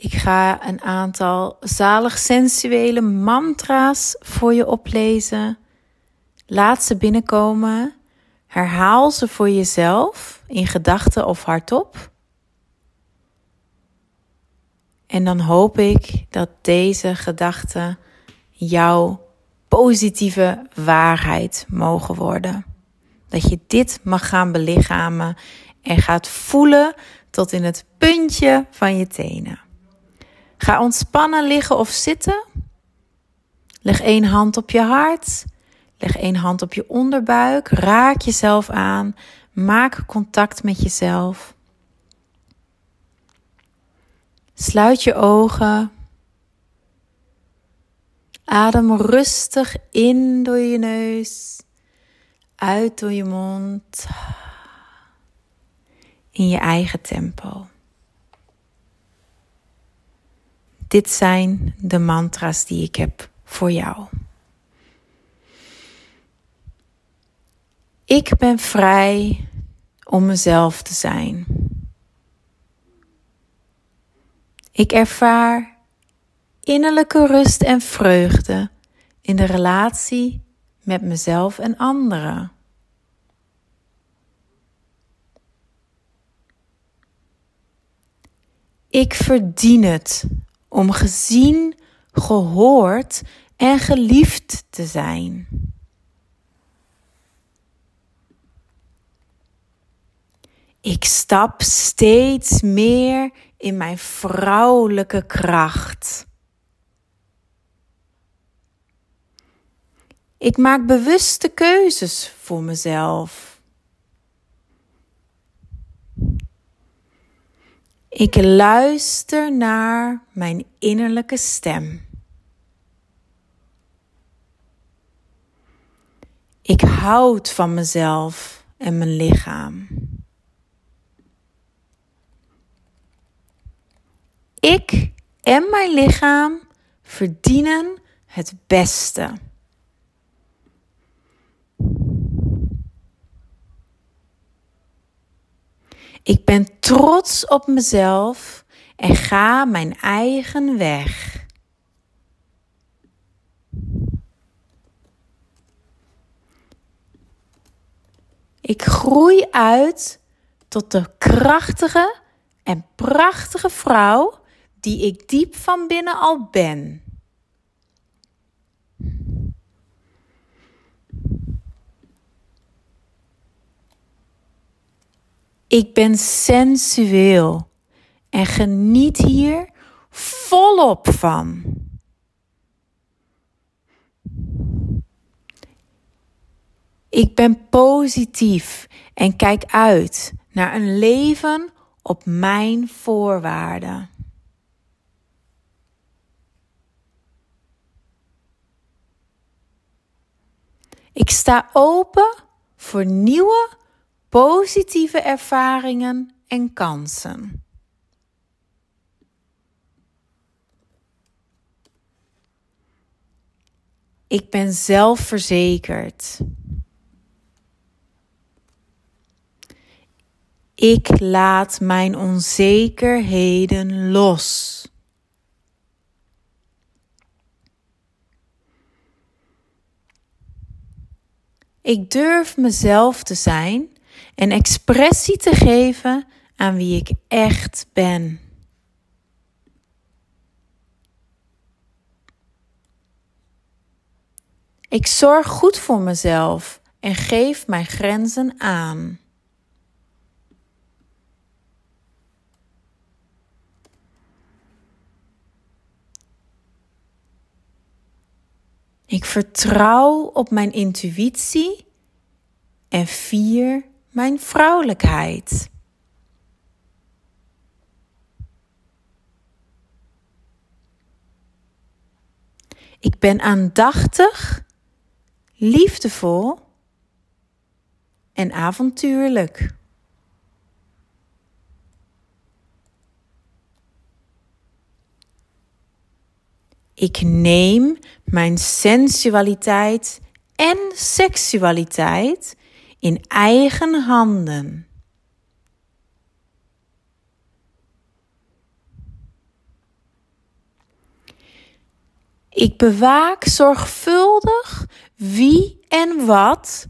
Ik ga een aantal zalig sensuele mantra's voor je oplezen. Laat ze binnenkomen. Herhaal ze voor jezelf in gedachten of hardop. En dan hoop ik dat deze gedachten jouw positieve waarheid mogen worden. Dat je dit mag gaan belichamen en gaat voelen tot in het puntje van je tenen. Ga ontspannen liggen of zitten. Leg één hand op je hart. Leg één hand op je onderbuik. Raak jezelf aan. Maak contact met jezelf. Sluit je ogen. Adem rustig in door je neus, uit door je mond, in je eigen tempo. Dit zijn de mantra's die ik heb voor jou. Ik ben vrij om mezelf te zijn. Ik ervaar innerlijke rust en vreugde in de relatie met mezelf en anderen. Ik verdien het om gezien, gehoord en geliefd te zijn. Ik stap steeds meer in mijn vrouwelijke kracht. Ik maak bewuste keuzes voor mezelf. Ik luister naar mijn innerlijke stem. Ik houd van mezelf en mijn lichaam. Ik en mijn lichaam verdienen het beste. Ik ben trots op mezelf en ga mijn eigen weg. Ik groei uit tot de krachtige en prachtige vrouw die ik diep van binnen al ben. Ik ben sensueel en geniet hier volop van. Ik ben positief en kijk uit naar een leven op mijn voorwaarden. Ik sta open voor nieuwe positieve ervaringen en kansen. Ik ben zelfverzekerd. Ik laat mijn onzekerheden los. Ik durf mezelf te zijn en expressie te geven aan wie ik echt ben. Ik zorg goed voor mezelf en geef mijn grenzen aan. Ik vertrouw op mijn intuïtie en vier mijn vrouwelijkheid. Ik ben aandachtig, liefdevol en avontuurlijk. Ik neem mijn sensualiteit en seksualiteit in eigen handen. Ik bewaak zorgvuldig wie en wat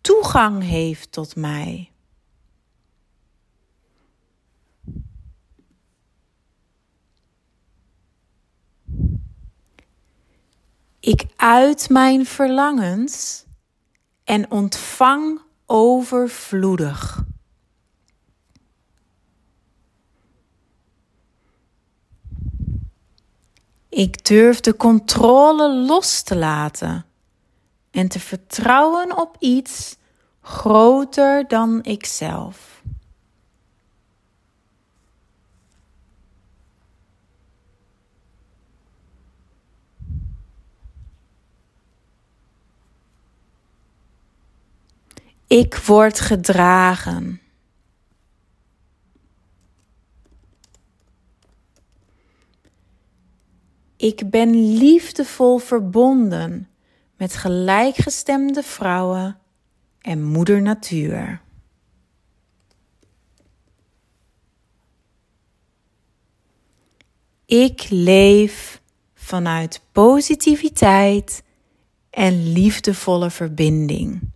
toegang heeft tot mij. Ik uit mijn verlangens en ontvang overvloedig. Ik durf de controle los te laten en te vertrouwen op iets groter dan ikzelf. Ik word gedragen. Ik ben liefdevol verbonden met gelijkgestemde vrouwen en moeder natuur. Ik leef vanuit positiviteit en liefdevolle verbinding.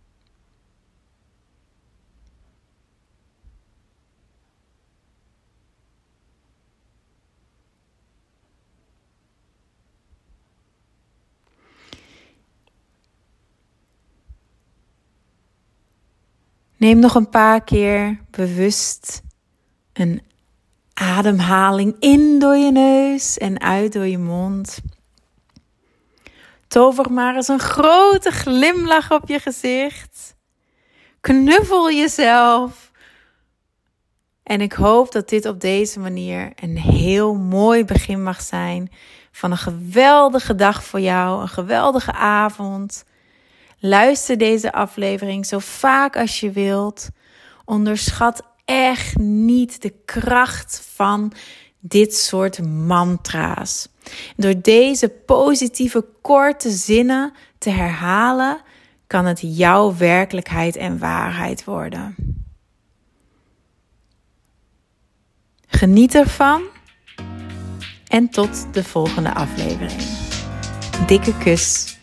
Neem nog een paar keer bewust een ademhaling in door je neus en uit door je mond. Tover maar eens een grote glimlach op je gezicht. Knuffel jezelf. En ik hoop dat dit op deze manier een heel mooi begin mag zijn van een geweldige dag voor jou, een geweldige avond. Luister deze aflevering zo vaak als je wilt. Onderschat echt niet de kracht van dit soort mantra's. Door deze positieve korte zinnen te herhalen, kan het jouw werkelijkheid en waarheid worden. Geniet ervan en tot de volgende aflevering. Dikke kus.